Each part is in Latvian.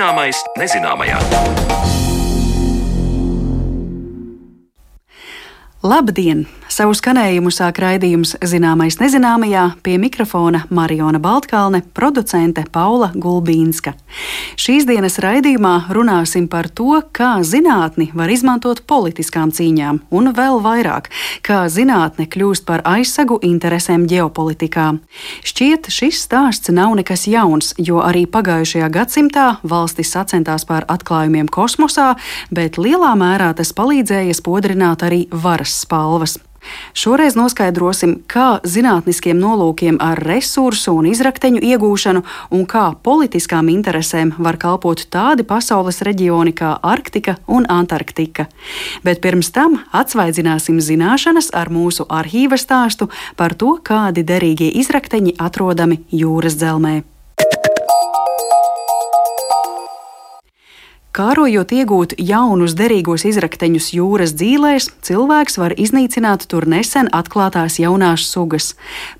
Zināmais nezināmajā. Labdien! Savu skanējumu sāk raidījums Zināmais nezināmajā pie mikrofona Mariona Baltkalne, producente Paula Gulbīnska. Šīs dienas raidījumā runāsim par to, kā zinātni var izmantot politiskām cīņām, un vēl vairāk, kā zinātne kļūst par aizsagu interesēm ģeopolitikā. Šķiet, šis stāsts nav nekas jauns, jo arī pagājušajā gadsimtā valstis sacentās par atklājumiem kosmosā, bet lielā mērā tas palīdzēja spodrināt arī varas spalvas. Šoreiz noskaidrosim, kā zinātniskiem nolūkiem ar resursu un izrakteņu iegūšanu un kā politiskām interesēm var kalpot tādi pasaules reģioni kā Arktika un Antarktika. Bet pirms tam atsvaidzināsim zināšanas ar mūsu arhīva stāstu par to, kādi derīgie izrakteņi atrodami jūras dzelzmē. Kārojot iegūt jaunus derīgos izrakteņus jūras dzīvēs, cilvēks var iznīcināt tur nesen atklātās jaunās sugas.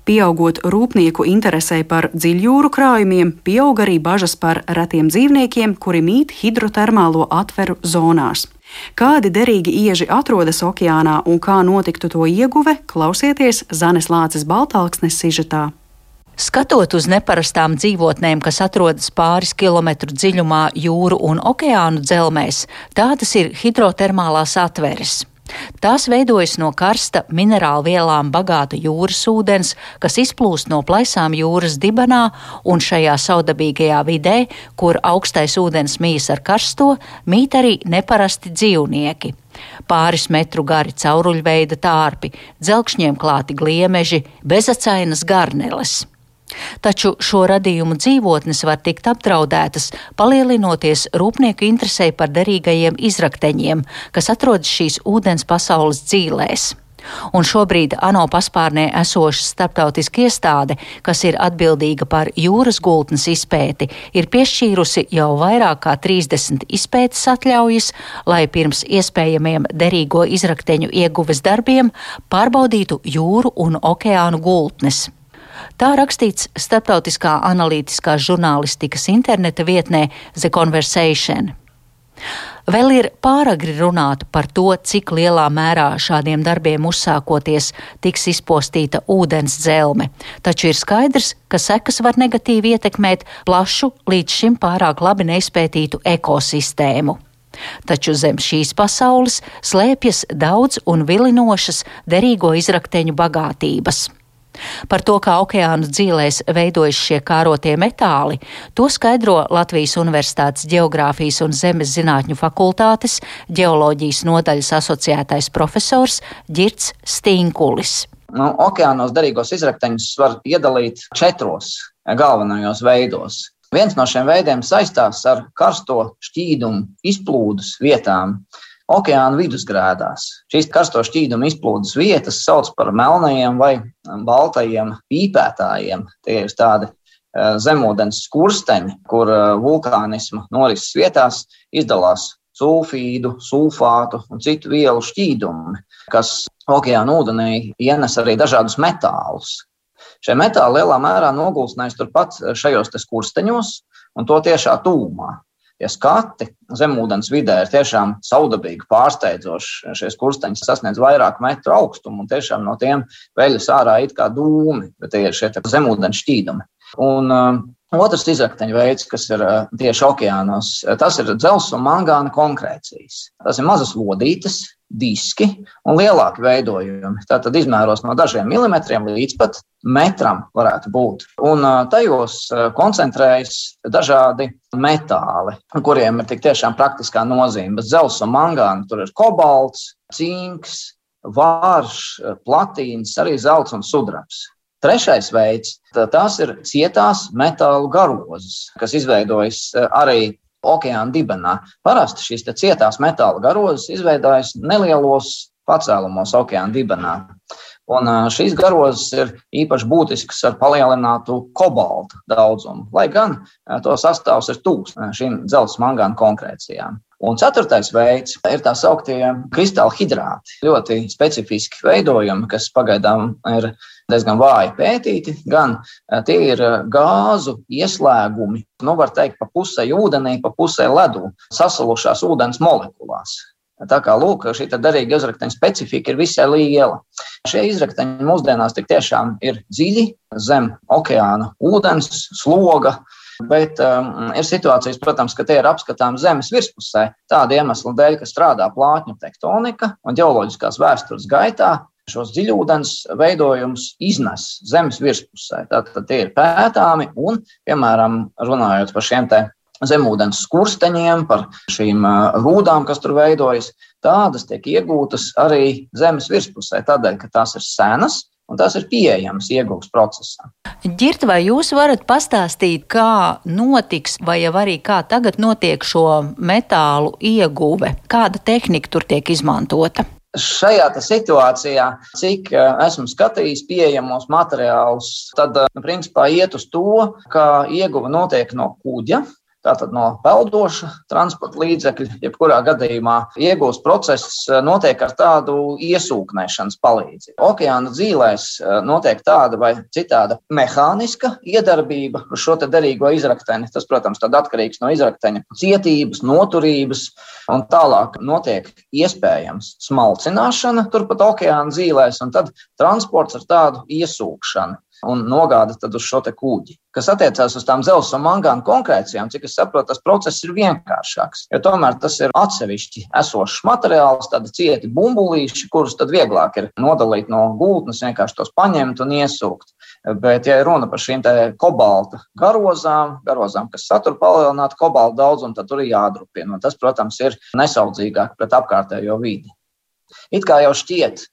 Pieaugot rūpnieku interesē par dziļjūru krājumiem, pieaug arī bažas par retiem dzīvniekiem, kuri mīt hidrotermālo atveru zonās. Kādi derīgi ieži atrodas okeānā un kā notiktu to ieguve, klausieties Zanes Lāces Baltāksnes sižetā. Skatot uz neparastām dzīvotnēm, kas atrodas pāris kilometru dziļumā jūru un okeānu dzelmēs, tādas ir hidrotermālās atveres. Tās veidojas no karsta minerālu vielām bagāta jūras ūdens, kas izplūst no plaisām jūras dibenā un šajā saudabīgajā vidē, kur augstais ūdens mīs ar karsto, mīt arī neparasti dzīvnieki. Pāris metru gari cauruļveida tārpi, dzelkšņiem klāti gliemeži, bezacainas garneles. Taču šo radījumu dzīvotnes var tikt apdraudētas, palielinoties rūpnieku interesē par derīgajiem izrakteņiem, kas atrodas šīs ūdens pasaules dzīvēs. Un šobrīd ANO paspārnē esoša starptautiska iestāde, kas ir atbildīga par jūras gultnes izpēti, ir piešķīrusi jau vairāk kā 30 izpētes atļaujas, lai pirms iespējamiem derīgo izrakteņu ieguves darbiem pārbaudītu jūru un okeānu gultnes. Tā rakstīts starptautiskā analītiskās žurnālistikas interneta vietnē The Conversation. Vēl ir pāragri runāt par to, cik lielā mērā šādiem darbiem uzsākoties tiks izpostīta ūdens dzelme, taču ir skaidrs, ka sekas var negatīvi ietekmēt plašu, līdz šim pārāk labi neizpētītu ekosistēmu. Taču zem šīs pasaules slēpjas daudz un vilinošas derīgo izrakteņu bagātības. Par to, kā okeānu dzīvēs veidojas šie kārotie metāli, to skaidro Latvijas Universitātes Geogrāfijas un Zemes zinātņu fakultātes ģeoloģijas nodaļas asociētais profesors Girts Stīnkulis. Nu, okeānos derīgos izrakteņus var iedalīt četros galvenajos veidos. Viens no šiem veidiem saistās ar karsto šķīdumu izplūdes vietām, okeāna vidusgrēdās. Šīs karsto šķīdumu izplūdes vietas sauc par melnajiem vai baltajiem pīpētājiem. Tie ir tādi eh, zemūdens skursteņi, kur eh, vulkānisma norises vietās izdalās sulfīdu, sulfātu un citu vielu šķīdumi, kas okeāna ūdenī ienes arī dažādus metālus. Šie metāli lielā mērā nogulsnēs turpat šajos skursteņos un to tiešā tūmā tie skati zemūdens vidē ir tiešām saudabīgi, pārsteidzoši. Šie skursteņi sasniedz vairāk metru augstumu un tiešām no tiem veļas ārā it kā dūmi, bet tie ir šie zemūdens šķīdumi. Un, uh, Otrs izrakteņu veids, kas ir uh, tieši okeānos, tas ir dzelzs un mangāna konkrēcijas. Tas ir mazas lodītes, diski un lielāki veidojumi. Tātad izmēros no dažiem milimetriem līdz pat metram varētu būt. Un tajos koncentrējas dažādi metāli, kuriem ir tik tiešām praktiskā nozīme. Bez zelta un mangāna tur ir kobalts, cinks, vārš, platīns, arī zelts un sudrabs. Trešais veids - tās ir cietās metālu garozes, kas izveidojas arī okeāna dibenā. Parasti šīs cietās metāla garozes izveidojas nelielos pacēlumos okeāna dibenā. Un šīs garozes ir īpaši būtiskas ar palielinātu kobalta daudzumu, lai gan to sastāvs ir tūs šīm dzelzceļa mangāna konkrēcijām. Un ceturtais veids ir tā sauktie kristāla hidrāti. Ļoti specifiski veidojumi, kas pagaidām ir diezgan vāji pētīti. Gan eh, tie ir eh, gāzu ieslēgumi, nu, var teikt, pa pusē ūdenī, pa pusē ledū, sasalušās ūdens molekulās. Tā kā lūk, šī derīga izrakteņa specifika ir visai liela. Šie izrakteņi mūsdienās tik tiešām ir dziļi zem okeāna ūdens sloga. Bet um, ir situācijas, protams, ka tie ir apskatām zemes virspusē. Tāda iemesla dēļ, ka strādā plātņu tektonika un geoloģiskās vēstures gaitā šos dziļūdens veidojumus iznes zemes virspusē. Tātad tie ir pētāmi un, piemēram, runājot par šiem zemūdens skursteņiem, par šīm rūdām, kas tur veidojas, tādas tiek iegūtas arī zemes virspusē, tādēļ, ka tās ir senas un tās ir pieejamas iegūs procesā. Girta, vai jūs varat pastāstīt, kā notiks, vai jau arī kā tagad notiek šo metālu ieguve? Kāda tehnika tur tiek izmantota? Šajā situācijā, cik eh, esmu skatījis pieejamos materiālus, tad, nu, principā, iet uz to, ka ieguva notiek no kuģa, Tātad no peldoša transporta līdzekļa, jebkurā gadījumā iegūst process eh, notiek ar tādu iesūknēšanas palīdzību. Okeāna dzīvēs eh, notiek tāda vai citāda mehāniska iedarbība uz šo derīgo izrakteni. Tas, protams, atkarīgs no izrakteņa cietības, noturības un tālāk notiek iespējams smalcināšana turpat okeāna dzīvēs un tad transports ar tādu iesūkšanu un nogāda uz šo kuģi. Kas attiecās uz tām dzelzceļa un mangāna konkrēcijām, cik es saprotu, tas process ir vienkāršāks. Jo tomēr tas ir atsevišķi esošs materiāls, tādi cieti bumbulīši, kurus tad vieglāk ir nodalīt no gultnes, vienkārši tos paņemt un iesūkt. Bet, ja runa par šīm kobalta garozām, garozām, kas satur palielinātu kobalta daudzumu, tad tur ir jādrupina. Un tas, protams, ir nesaudzīgāk pret apkārtējo vidi. It kā jau šķiet,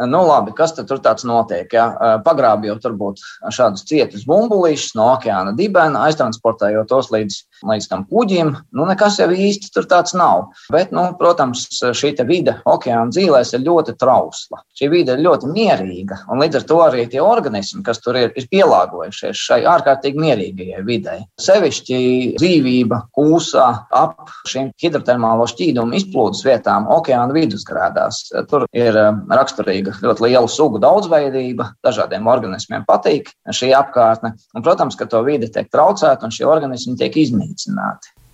Nu, labi, kas tur tāds notiek? Ja? Pagrābjot turbūt šādus cietus bumbulīšus no okeāna dibena, aiztransportējot tos līdz, līdz tam kuģim, nu, nekas jau īsti tur tāds nav. Bet, nu, protams, šī vide okeāna dzīvēs ir ļoti trausla. Šī vide ir ļoti mierīga, un līdz ar to arī tie organismi, kas tur ir, ir pielāgojušies šai ārkārtīgi mierīgajai videi. Sevišķi dzīvība kūsā ap šīm hidrotermālo šķīdumu izplūdes vietām okeāna vidusgrādās. Tur ir raksturīgi milzīga, ļoti liela sugu daudzveidība. Dažādiem organismiem patīk šī apkārtne. Un, protams, ka to vide tiek traucēta un šie organismi tiek iznīcināti.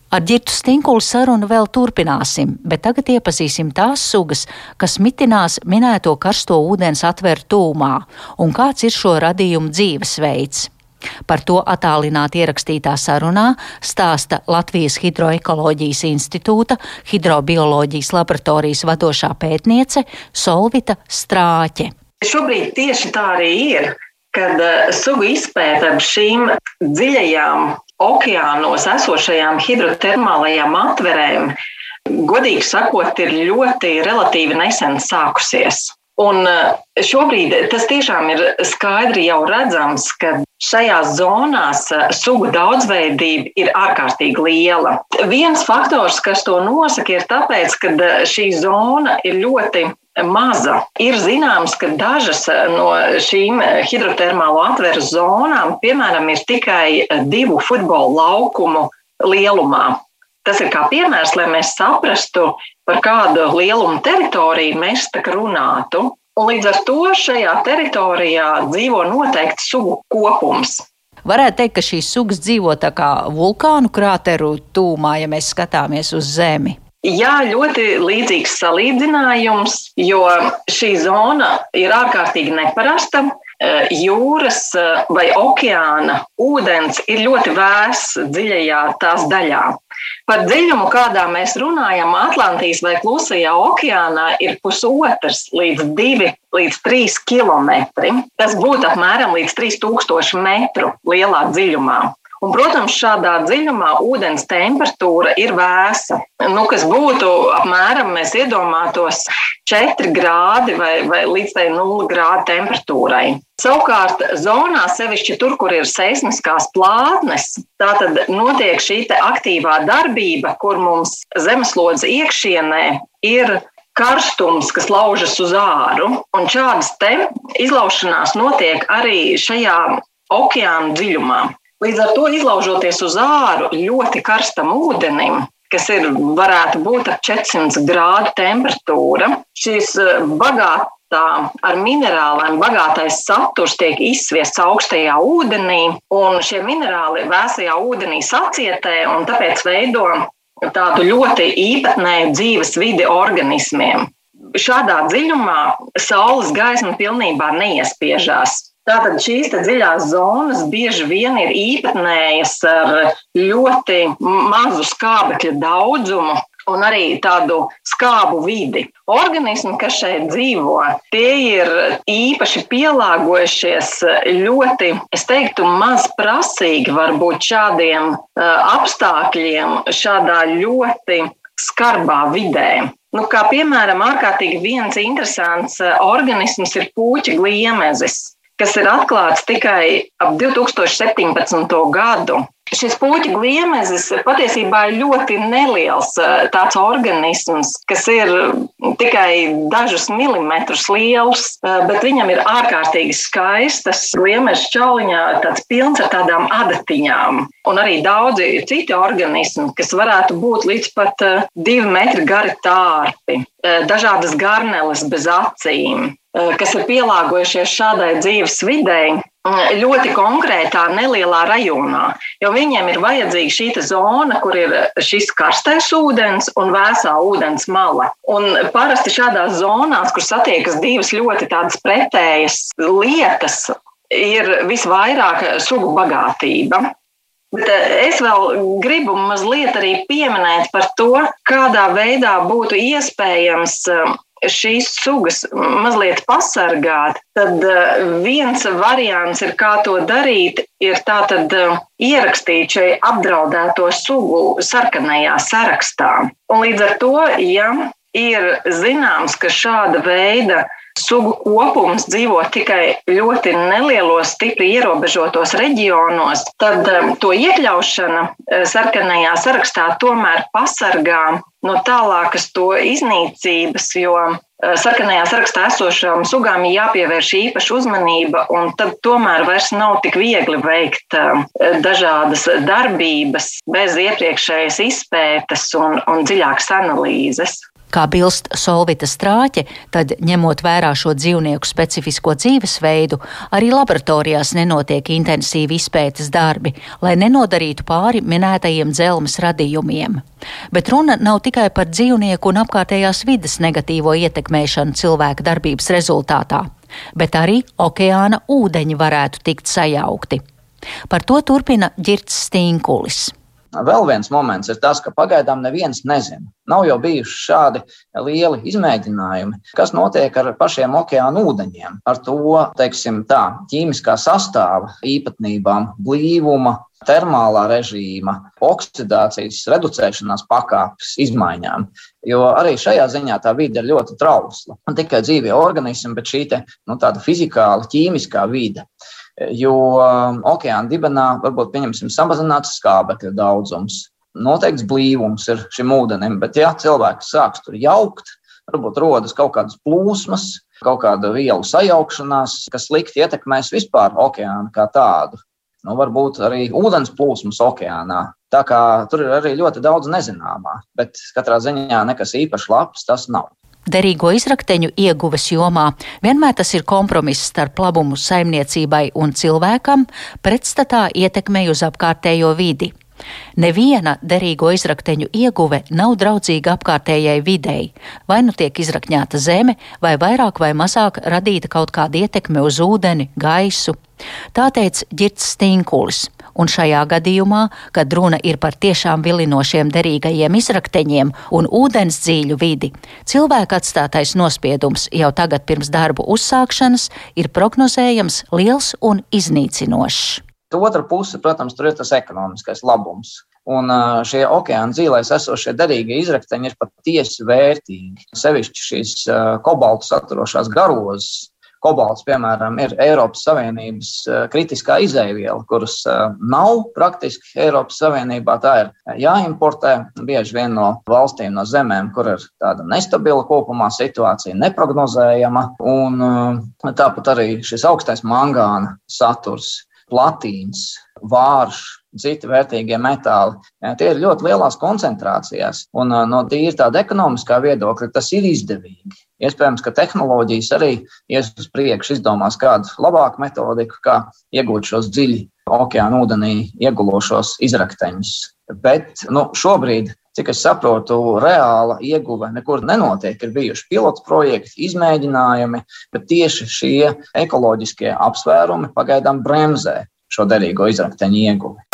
Ar ģirtu stinkulu sarunu vēl turpināsim, bet tagad iepazīsim tās sugas, kas mitinās minēto karsto ūdens atveru tūmā, un kāds ir šo radījumu dzīvesveids. Par to attālināti ierakstītā sarunā stāsta Latvijas Hidroekoloģijas institūta hidrobioloģijas laboratorijas vadošā pētniece Solvita Strāķe. Šobrīd tieši tā arī ir, kad eh, sugu izpēta ap šīm dziļajām okeānos esošajām hidrotermālajām atverēm, godīgi sakot, ir ļoti relatīvi nesen sākusies. Un eh, šobrīd tas tiešām ir skaidri jau redzams, ka šajās zonās eh, sugu daudzveidība ir ārkārtīgi liela. Viens faktors, kas to nosaka, ir tāpēc, ka eh, šī zona ir ļoti maza. Ir zināms, ka dažas eh, no šīm hidrotermālo atveru zonām, piemēram, ir tikai divu futbola laukumu lielumā. Tas ir kā piemērs, lai mēs saprastu, par kādu lielumu teritoriju mēs tā runātu. Un līdz ar to šajā teritorijā dzīvo noteikti sugu kopums. Varētu teikt, ka šīs sugas dzīvo tā kā vulkānu krāteru tūmā, ja mēs skatāmies uz Zemi. Jā, ļoti līdzīgs salīdzinājums, jo šī zona ir ārkārtīgi neparasta. Eh, jūras eh, vai okeāna ūdens ir ļoti vēss dziļajā tās daļā. Par dziļumu, kādā mēs runājam, Atlantijas vai Klusajā okeānā ir pusotrs līdz divi līdz trīs kilometri. Tas būtu apmēram līdz 3000 metru lielā dziļumā. Un, protams, šādā dziļumā ūdens temperatūra ir vēsa. Nu, kas būtu apmēram, mēs iedomātos, 4 grādi vai, vai līdz 0 grādu temperatūrai. Savukārt, zonā, sevišķi tur, kur ir seismiskās plātnes, tā tad notiek šī aktīvā darbība, kur mums zemeslodes iekšienē ir karstums, kas laužas uz āru. Un šādas izlaušanās notiek arī šajā okeāna dziļumā. Līdz ar to izlaužoties uz āru ļoti karstam ūdenim, kas ir, varētu būt ap 400 grādu temperatūra. Šīs bagātās tā ar minerāliem bagātais saturs tiek izsviests augstajā ūdenī, un šie minerāli vēsajā ūdenī sacietē un tāpēc veido tādu ļoti īpatnēju dzīves vidi organismiem. Šādā dziļumā saules gaisma pilnībā neiespiežās. Tātad šīs dziļās zonas bieži vien ir īpatnējas ar ļoti mazu skābekļa daudzumu, un arī tādu skābu vidi. Organismi, kas šeit dzīvo, tie ir īpaši pielāgojušies ļoti, es teiktu, maz prasīgi varbūt šādiem apstākļiem, šādā ļoti skarbā vidē. Nu, kā piemēram, ārkārtīgi viens interesants organisms ir puķa gliemezis, kas ir atklāts tikai ap 2017. gadu. Šis puķu gliemezis patiesībā ir ļoti neliels eh, tāds organisms, kas ir tikai dažus milimetrus liels, eh, bet viņam ir ārkārtīgi skaistas gliemeža čauliņā, tāds pilns ar tādām adatiņām. Un arī daudzi citi organismi, kas varētu būt līdz pat eh, divi metri gari tārpi, dažādas garneles bez acīm kas ir pielāgojušies šādai dzīves videi, ļoti konkrētā, nelielā rajonā. Jo viņiem ir vajadzīga šī zona, kur ir šis karstais ūdens un vēsā ūdens mala. Un parasti šādās zonās, kur satiekas divas ļoti pretējas lietas, ir visvairāk sugu bagātība. Bet es vēl gribu mazliet arī pieminēt par to, kādā veidā būtu iespējams šīs sugas mazliet pasargāt, tad eh, viens variants, ir, kā to darīt, ir tātad eh, ierakstīt šai apdraudēto sugu sarkanajā sarakstā. Un līdz ar to, ja ir zināms, ka šāda veida sugu kopums dzīvo tikai ļoti nelielos, stipri ierobežotos reģionos, tad um, to iekļaušana uh, sarkanajā sarakstā tomēr pasargā no tālākas to iznīcības, jo uh, sarkanajā sarakstā esošām sugām jāpievērš īpaša uzmanība, un tad tomēr vairs nav tik viegli veikt um, dažādas darbības bez iepriekšējas izpētes un, un dziļākas analīzes. Kā bilst Solvita strāķe, tad ņemot vērā šo dzīvnieku specifisko dzīvesveidu, arī laboratorijās nenotiek intensīvi izpētes darbi, lai nenodarītu pāri minētajiem dzelmes radījumiem. Bet runa nav tikai par dzīvnieku un apkārtējās vidas negatīvo ietekmēšanu cilvēka darbības rezultātā, bet arī okeāna ūdeņi varētu tikt sajaukti. Par to turpina Girts Stīnkulis. Vēl viens moments ir tas, ka pagaidām neviens nezina. Nav jau bijuši šādi lieli izmēģinājumi, kas notiek ar pašiem okeāna ūdeņiem, ar to teiksim, tā, ķīmiskā sastāvā īpatnībām, blīvuma, termālā režīma, oksidācijas, reducēšanās pakāpes izmaiņām. Jo arī šajā ziņā tā vide ir ļoti trausla. Ne tikai dzīvie organismi, bet šī te, nu, tāda fizikāla, ķīmiskā vide. Jo um, okeāna dibenā varbūt pieņemsim samazināts skābekļa daudzums. Noteikts blīvums ir šim ūdenim, bet ja cilvēks sāks tur jaukt, varbūt rodas kaut kādas plūsmas, kaut kāda vielu sajaukšanās, kas slikti ietekmēs vispār okeānu kā tādu. Nu, varbūt arī ūdens plūsmas okeānā. Tā kā tur ir arī ļoti daudz nezināmā, bet katrā ziņā nekas īpaši labs tas nav derīgo izrakteņu ieguves jomā. Vienmēr tas ir kompromiss starp labumu saimniecībai un cilvēkam, pretstatā ietekmei uz apkārtējo vidi. Neviena derīgo izrakteņu ieguve nav draudzīga apkārtējai videi. Vai nu tiek izrakņāta zeme, vai vairāk vai mazāk radīta kaut kāda ietekme uz ūdeni, gaisu. Tā teica Girts Stinkulis un šajā gadījumā, kad runa ir par tiešām vilinošiem derīgajiem izrakteņiem un ūdens dzīļu vidi, cilvēka atstātais nospiedums jau tagad pirms darbu uzsākšanas ir prognozējams liels un iznīcinošs. Otra puse, protams, ir tas ekonomiskais labums. Un šie okeāna dzīvēs esošie derīgie izrakteņi ir patiesi vērtīgi. Sevišķi šīs kobaltu saturošās garozes, Kobalts, piemēram, ir Eiropas Savienības eh, kritiskā izēviela, kuras eh, nav praktiski Eiropas Savienībā. Tā ir jāimportē bieži vien no valstīm, no zemēm, kur ir tāda nestabila kopumā situācija, neprognozējama. Un eh, tāpat arī šis augstais mangāna saturs, platīns, vārš, citi vērtīgie metāli. Tie ir ļoti lielās koncentrācijās, un no tīra tāda ekonomiskā viedokļa tas ir izdevīgi. Iespējams, ka tehnoloģijas arī ies uz priekšu, izdomās kādu labāku metodiku, kā iegūt šos dziļi okeāna ūdenī iegulošos izrakteņus. Bet nu, šobrīd cik es saprotu, reāla ieguve nekur nenotiek. Ir bijuši pilots projekti, izmēģinājumi, bet tieši šie ekoloģiskie apsvērumi pagaidām bremzē šo derīgo izrakteņu ieguvi.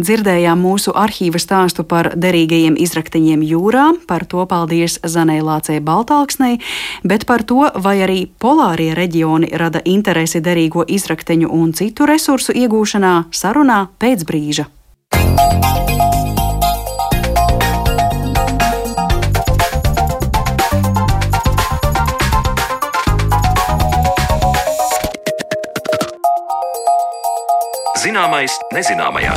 Dzirdējām mūsu arhīva stāstu par derīgajiem izrakteņiem jūrā, par to paldies Zanai Lācei Baltāksnei, bet par to, vai arī polārie reģioni rada interesi derīgo izrakteņu un citu resursu iegūšanā, sarunā pēc brīža. Zināmais nezināmajā.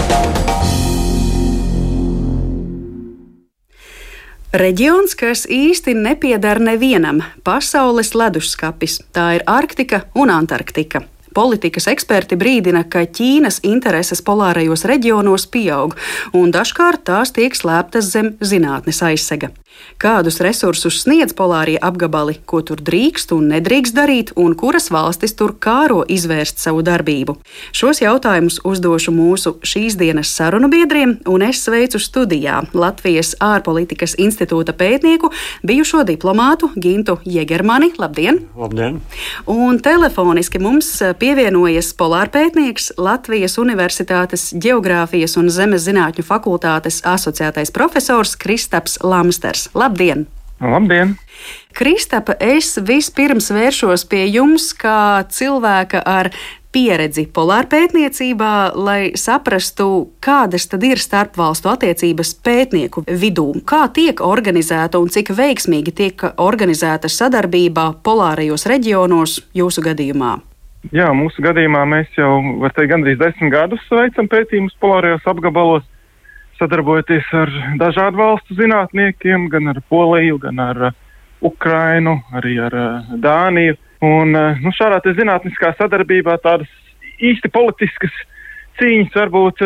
Reģions, kas īsti nepiedara nevienam - pasaules leduskapis. Tā ir Arktika un Antarktika. Politikas eksperti brīdina, ka Ķīnas intereses polārajos reģionos pieaug, un dažkārt tās tiek slēptas zem zinātnes aizsega. Kādus resursus sniedz polārie apgabali, ko tur drīkst un nedrīkst darīt, un kuras valstis tur kāro izvērst savu darbību? Šos jautājumus uzdošu mūsu šīs dienas sarunu biedriem, un es sveicu studijā Latvijas ārpolitikas institūta pētnieku, bijušo diplomātu Gintu Jegermani. Labdien! Labdien! Un telefoniski mums pievienojas polārpētnieks Latvijas Universitātes Geogrāfijas un Zemes zinātņu fakultātes asociētais profesors Kristaps Lamsters. Labdien! Labdien! Kristapa, es vispirms vēršos pie jums kā cilvēka ar pieredzi polārpētniecībā, lai saprastu, kādas tad ir starpvalstu attiecības pētnieku vidū. Kā tiek organizēta un cik veiksmīgi tiek organizēta sadarbība polārajos reģionos jūsu gadījumā? Jā, mūsu gadījumā mēs jau, var teikt, gandrīz desmit gadus veicam pētījumus polārajos apgabalos sadarbojoties ar dažādu valstu zinātniekiem, gan ar Poliju, gan ar uh, Ukrainu, arī ar uh, Dāniju. Un uh, nu, šādā zinātniskā sadarbībā tādas īsti politiskas cīņas varbūt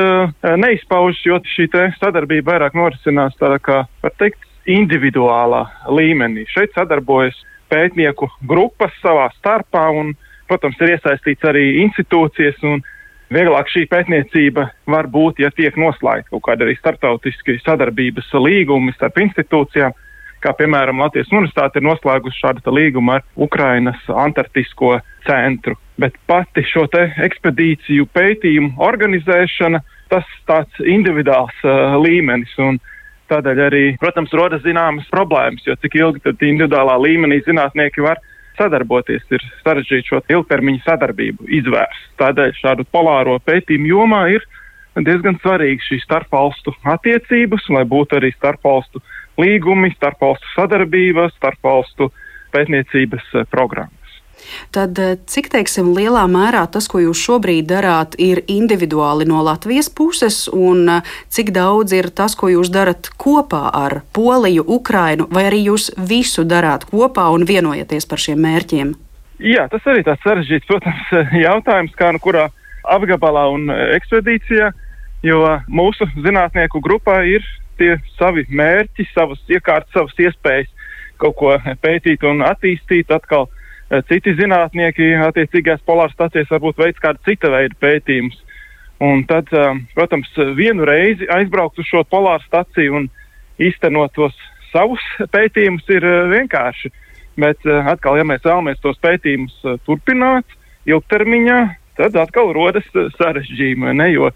neizpaužas, jo šī sadarbība vairāk norisinās tādā kā, var teikt, individuālā līmenī. Šeit sadarbojas pētnieku grupas savā starpā un, protams, ir iesaistīts arī institūcijas un vieglāk šī pētniecība var būt, ja tiek noslēgta kaut kāda arī starptautiski sadarbības līgumi starp institūcijām, kā piemēram Latvijas Universitāte ir noslēgusi šādu līgumu ar Ukrainas Antarktisko centru. Bet pati šo ekspedīciju pētījumu organizēšana, tas tāds individuāls uh, līmenis. Tādēļ arī, protams, rodas zināmas problēmas, jo cik ilgi tad individuālā līmenī zinātnieki var sadarboties, ir sarežģīti šo ilgtermiņa sadarbību izvērst. Tādēļ šādu polāro pētījumu jomā ir diezgan svarīgi šīs starpvalstu attiecības, lai būtu arī starpvalstu līgumi, starpvalstu sadarbība, starpvalstu pētniecības eh, programma. Tad eh, cik teiksim, lielā mērā tas, ko jūs šobrīd darāt, ir individuāli no Latvijas puses, un eh, cik daudz ir tas, ko jūs darat kopā ar Poliju, Ukrainu, vai arī jūs visu darāt kopā un vienojaties par šiem mērķiem? Jā, tas arī tāds sarežģīts, protams, jautājums, kā nu kurā apgabalā un ekspedīcijā, jo mūsu zinātnieku grupā ir tie savi mērķi, savas iekārtas, savas iespējas kaut ko pētīt un attīstīt atkal citi zinātnieki attiecīgās polāras stācijās varbūt veids kādu cita veida pētījumus. Un tad, eh, protams, vienu reizi aizbraukt uz šo polāru staciju un īstenot tos savus pētījumus ir eh, vienkārši. Bet atkal, ja mēs vēlamies tos pētījumus turpināt ilgtermiņā, tad atkal rodas sarežģījumi. Ne, jo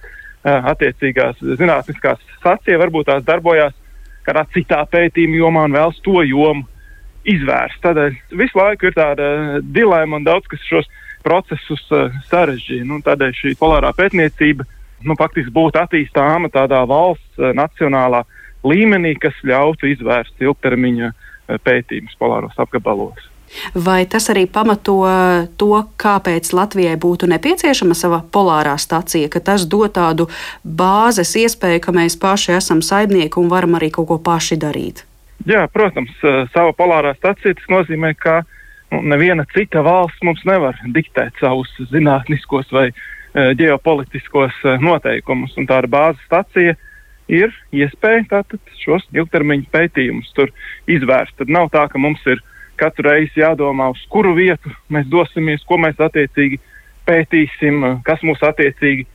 attiecīgās zinātniskās stācija varbūt tās darbojās kādā citā pētījuma jomā un vēlas to jomu izvērst. Tādēļ visu laiku ir tāda dilemma un daudz kas šos procesus uh, sarežģīja. Nu, tādēļ šī polārā pētniecība nu, faktiski būtu attīstāma tādā valsts uh, nacionālā līmenī, kas ļautu izvērst ilgtermiņa uh, pētījumus polāros apgabalos. Vai tas arī pamato to, kāpēc Latvijai būtu nepieciešama sava polārā stacija, ka tas dod tādu bāzes iespēju, ka mēs paši esam saimnieki un varam arī kaut ko paši darīt? Jā, protams, sava polārā stacija tas nozīmē, ka neviena cita valsts mums nevar diktēt savus zinātniskos vai ģeopolitiskos noteikumus. Un tāda bāzes stacija ir iespēja tātad šos ilgtermiņa pētījumus tur izvērst. Tad nav tā, ka mums ir katru reizi jādomā, uz kuru vietu mēs dosimies, ko mēs attiecīgi pētīsim, kas mūs attiecīgi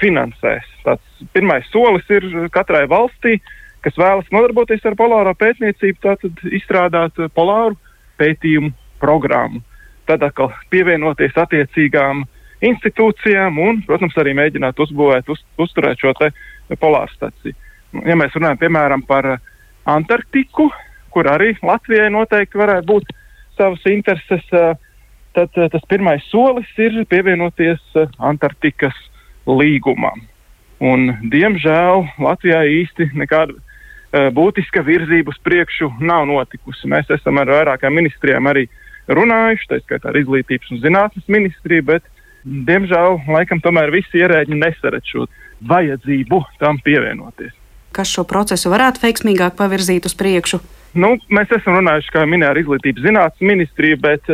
finansēs. Tāds pirmais solis ir katrai valstī, kas vēlas nodarboties ar polāro pētniecību, tātad izstrādāt polāru pētījumu programmu. Tad atkal pievienoties attiecīgām institūcijām un, protams, arī mēģināt uzbūvēt, uz, uzturēt šo polāru staciju. Ja mēs runājam piemēram par Antarktiku, kur arī Latvijai noteikti varētu būt savas intereses, tad tas pirmais solis ir pievienoties Antarktikas līgumam. Un, diemžēl Latvijā īsti nekāda būtiska virzība uz priekšu nav notikusi. Mēs esam ar vairākām ministrijām arī runājuši, tā skaitā ar izglītības un zinātnes ministriju, bet, diemžēl, laikam tomēr visi ierēģi nesaredz šo vajadzību tam pievienoties. Kas šo procesu varētu veiksmīgāk pavirzīt uz priekšu? Nu, mēs esam runājuši, kā minēja, ar izglītības zinātnes ministriju, bet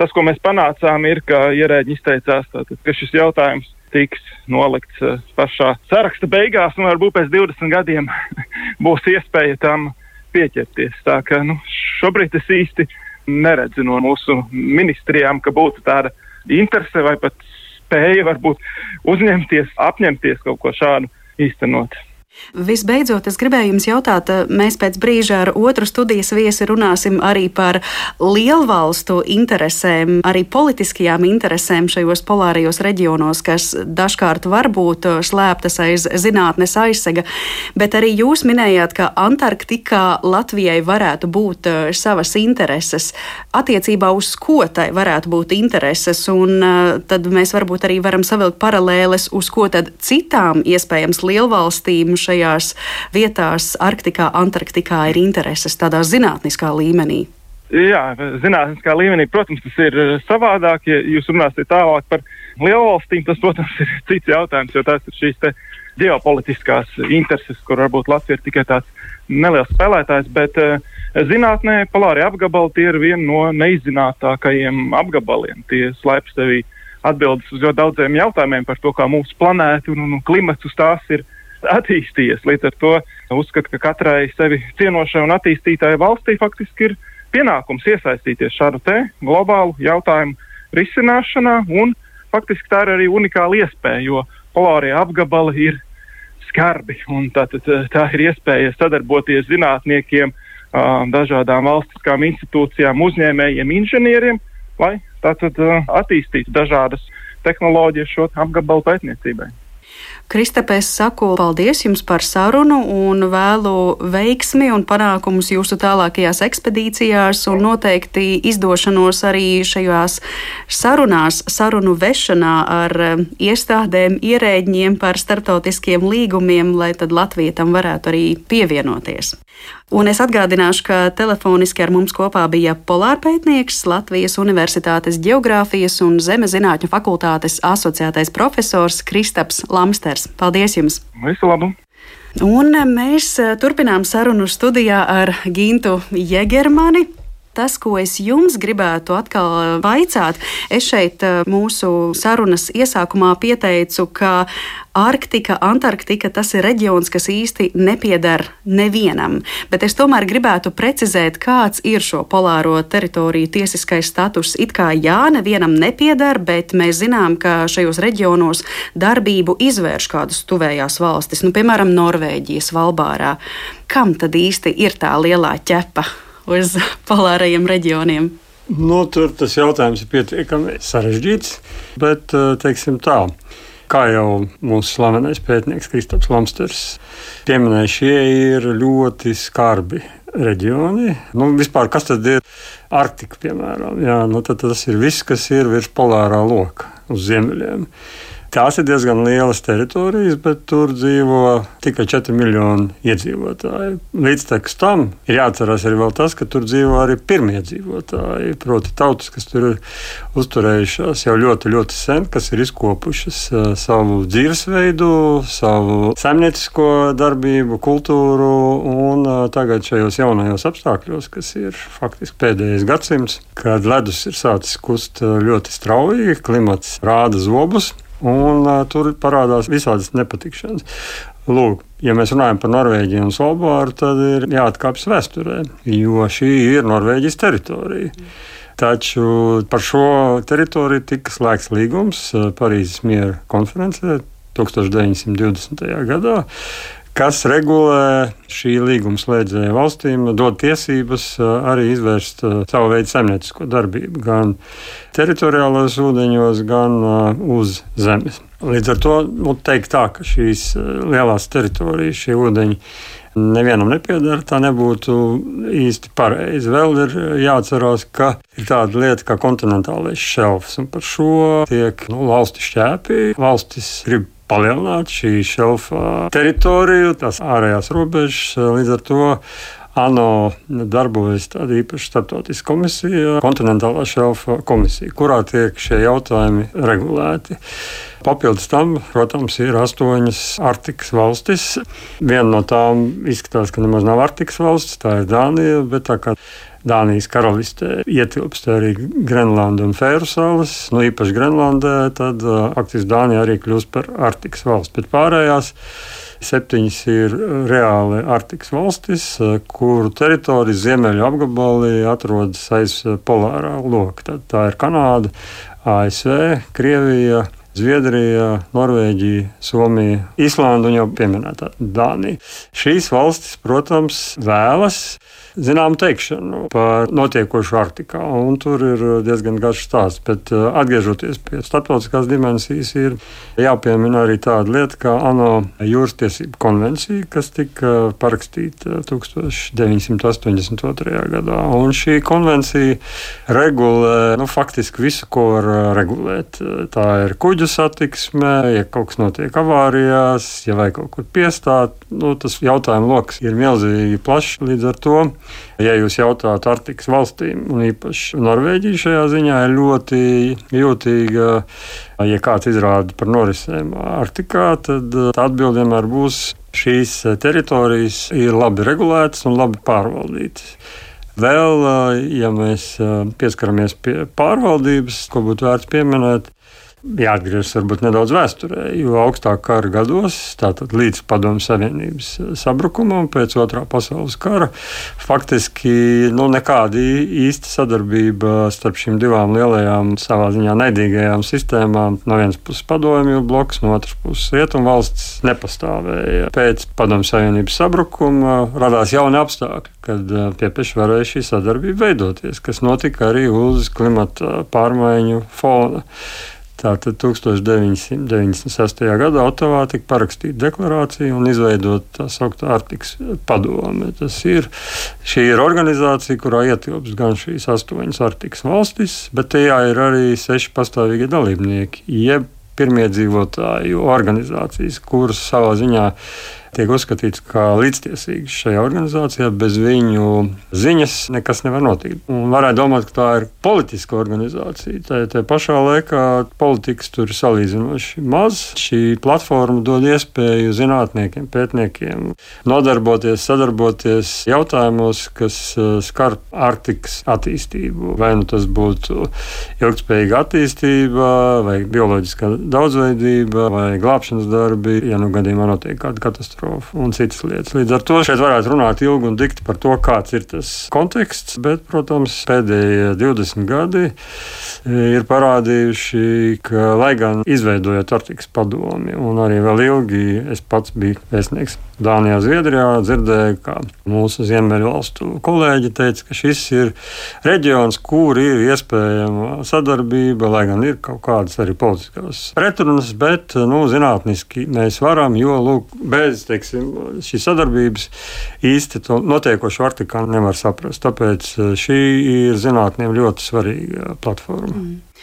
tas, ko mēs panācām, ir, ka ierēģi izteicās, tātad, ka šis jautājums tiks nolikts uh, pašā saraksta beigās, un varbūt pēc 20 gadiem būs iespēja tam pieķerties. Tā ka nu, šobrīd es īsti neredzu no mūsu ministrijām, ka būtu tāda interese vai pat spēja varbūt uzņemties, apņemties kaut ko šādu īstenot. Visbeidzot, es gribēju jums jautāt, eh, mēs pēc brīža ar otru studijas viesi runāsim arī par lielvalstu interesēm, arī politiskajām interesēm šajos polārajos reģionos, kas dažkārt var būt eh, slēptas aiz zinātnes aizsega. Bet arī jūs minējāt, ka Antarktikā Latvijai varētu būt eh, savas intereses. Attiecībā uz ko tai varētu būt intereses, un tad mēs varbūt arī varam savilkt paralēles, uz ko tad citām iespējams lielvalstīm šajās vietās, Arktikā, Antarktikā, ir intereses tādā zinātniskā līmenī? Jā, zinātniskā līmenī, protams, tas ir eh, savādāk. Ja jūs runāsiet tālāk par lielvalstīm, tas, protams, ir cits jautājums, jo tās ir šīs ģeopolitiskās intereses, kur varbūt Latvija ir tikai tāds neliels spēlētājs, bet uh, zinātnē polāri apgabali tie ir viena no neizzinātākajiem apgabaliem. Tie slēpj sevī atbildes uz ļoti daudziem jautājumiem par to, kā mūsu planēta un, un, klimats uz tās ir attīstījies. Līdz ar to uzskatu, ka katrai sevi cienošai un attīstītāji valstī faktiski ir pienākums iesaistīties šādu globālu jautājumu risināšanā, faktiski tā ir arī unikāla iespēja, jo polārie apgabali ir skarbi, tā, tā, tā ir iespēja sadarboties zinātniekiem, dažādām valstiskām institūcijām, uzņēmējiem, inženieriem, lai tātad attīstītu dažādas tehnoloģijas šo apgabalu pētniecībai. Kristapē, es saku paldies jums par sarunu un vēlu veiksmi un panākumus jūsu tālākajās ekspedīcijās un noteikti izdošanos arī šajās sarunās, sarunu vešanā ar eh, iestādēm, ierēģiem par starptautiskiem līgumiem, lai tad Latvija tam varētu arī pievienoties. Un es atgādināšu, ka telefoniski ar mums kopā bija polārpētnieks, Latvijas Universitātes Geogrāfijas un Zemes zinātņu fakultātes asociētais profesors Kristaps Lamsters. Paldies jums! Visu labu! Un mēs turpinām sarunu studijā ar Gintu Jegermani. Tas, ko es jums gribētu atkal vaicāt, es šeit mūsu sarunas iesākumā pieteicu, ka Arktika, Antarktika tas ir reģions, kas īsti nepieder nevienam. Bet es tomēr gribētu precizēt, kāds ir šo polāro teritoriju tiesiskais status. It kā jā, nevienam nepieder, bet mēs zinām, ka šajos reģionos darbību izvērš kādas tuvējās valstis, nu, piemēram, Norvēģija, Svalbārā. Kam tad īsti ir tā lielā ķepa uz polārajiem reģioniem? Nu, tur tas jautājums ir pietiekami sarežģīts, bet teiksim tā. Kā jau mūsu slavenais pētnieks Kristaps Lamsters pieminēja, šie ir ļoti skarbi reģioni. Nu, vispār, kas tad ir Arktika, piemēram? Jā, nu, tas ir viss, kas ir virs polārā loka uz ziemeļiem. Tās ir diezgan lielas teritorijas, bet tur dzīvo tikai 4 miljoni iedzīvotāji. Līdz tam ir jāatcerās arī tas, ka tur dzīvo arī pirmie dzīvotāji, proti, tautas, kas tur ir uzturējušās jau ļoti, ļoti sen, kas ir izkopušas uh, savu dzīvesveidu, savu saimniecisko darbību, kultūru un uh, tagad šajos jaunajos apstākļos, kas ir faktiski pēdējais gadsimts, kad ledus ir sācis kust uh, ļoti strauji, klimats rāda zobus un uh, tur parādās visādas nepatikšanas. Lūk, ja mēs runājam par Norvēģiju un Svalbāru, tad ir jāatkāpjas vēsturē, jo šī ir Norvēģijas teritorija. Taču par šo teritoriju tika slēgts līgums Parīzes miera konferencē 1920. gadā, kas regulē šī līguma slēdzēja valstīm, dod tiesības arī izvērst savu veidu saimniecisko darbību gan teritoriālajos ūdeņos, gan uz zemes. Līdz ar to nu, teikt tā, ka šīs lielās teritorijas, šie ūdeņi nevienam nepiedara, tā nebūtu īsti pareizi. Vēl ir jāatcerās, ka ir tāda lieta kā kontinentālais šelfs, un par šo tiek nu, lausti šķēpi. Valstis grib palielināt šī šelfa teritoriju, tās ārējās robežas. Līdz ar to ANO darbojas tāda īpaša starptautiska komisija, kontinentālā šelfa komisija, kurā tiek šie jautājumi regulēti. Papildus tam, protams, ir astoņas Arktikas valstis. Viena no tām izskatās, ka nemaz nav Arktikas valsts, tā ir Dānija. Bet tā kā Dānijas karalistē ietilpst arī Grenlanda un Fēru salas. Nu, īpaši Grenlandē, tad faktiski Dānija arī kļūst par Arktikas valsts. Bet pārējās septiņas ir reāli Arktikas valstis, kuru teritorijas ziemeļu apgabali atrodas aiz polārā loka. Tā ir Kanāda, ASV, Krievija. Zviedrija, Norvēģija, Somija, Islanda un jau pieminētā Dānija. Šīs valstis, protams, vēlas zināmu teikšanu par notiekošu Arktikā. Tur ir diezgan garš stāsts. Bet uh, atgriežoties pie starptautiskās dimensijas, ir jāpiemina arī tāda lieta kā ANO jūras tiesību konvencija, kas tika parakstīta 1982. gadā. Un šī konvencija regulē nu, faktiski visu, ko var regulēt. Tā ir kuģu satiksme, ja kaut kas notiek avārijās, ja vajag kaut kur piestāt. Nu, tas jautājumu lokus ir milzīgi plašs līdz ar to. Ja jūs jautājat Arktikas valstīm, un īpaši Norvēģija šajā ziņā ir ļoti jūtīga, ja kāds izrāda par norisēm Arktikā, tad atbilde vienmēr būs šīs teritorijas ir labi regulētas un labi pārvaldītas. Vēl, ja mēs pieskaramies pie pārvaldības, ko būtu vērts pieminēt, jāatgriežas varbūt nedaudz vēsturē, jo augstākā kara gados, tātad līdz Padomu Savienības sabrukumam pēc otrā pasaules kara, faktiski nu, nekāda īsta sadarbība starp šīm divām lielajām, savā ziņā naidīgajām sistēmām, no vienas puses padomju bloks, no otras puses rietumvalsts, nepastāvēja. Pēc Padomu Savienības sabrukuma radās jauni apstākļi, kad eh, piepieši varēja šī sadarbība veidoties, kas notika arī uz klimata pārmaiņu fona. Tātad 1996. gadā Otavā tika parakstīta deklarācija un izveidota tā sauktā Arktikas padome. Tas ir, šī ir organizācija, kurā ietilpst gan šīs astoņas Arktikas valstis, bet tajā ir arī seši pastāvīgie dalībnieki, jeb pirmie dzīvotāju organizācijas, kuras savā ziņā tiek uzskatīts kā līdztiesīgs šajā organizācijā. Bez viņu ziņas nekas nevar notikt. Un varētu domāt, ka tā ir politiska organizācija. Tā, tā pašā laikā politikas tur ir salīdzinoši maz. Šī platforma dod iespēju zinātniekiem, pētniekiem nodarboties, sadarboties jautājumos, kas uh, skar Arktikas attīstību. Vai nu tas būtu ilgspējīga attīstība, vai bioloģiskā daudzveidība, vai glābšanas darbi, ja nu gadījumā notiek kāda katastrofa katastrofa un citas lietas. Līdz ar to šeit varētu runāt ilgi un dikti par to, kāds ir tas konteksts, bet, protams, pēdējie 20 gadi ir parādījuši, ka, lai gan izveidojot Arktikas padomi, un arī vēl ilgi es pats biju vēstnieks Dānijā, Zviedrijā, dzirdēju, ka mūsu ziemeļvalstu kolēģi teica, ka šis ir reģions, kur ir iespējama sadarbība, lai gan ir kaut kādas arī politiskās pretrunas, bet, nu, zinātniski mēs varam, jo, lūk, bez teiksim, šīs sadarbības īsti to notiekošo Arktikā nevar saprast. Tāpēc eh, šī ir zinātniem ļoti svarīga platforma. Mm.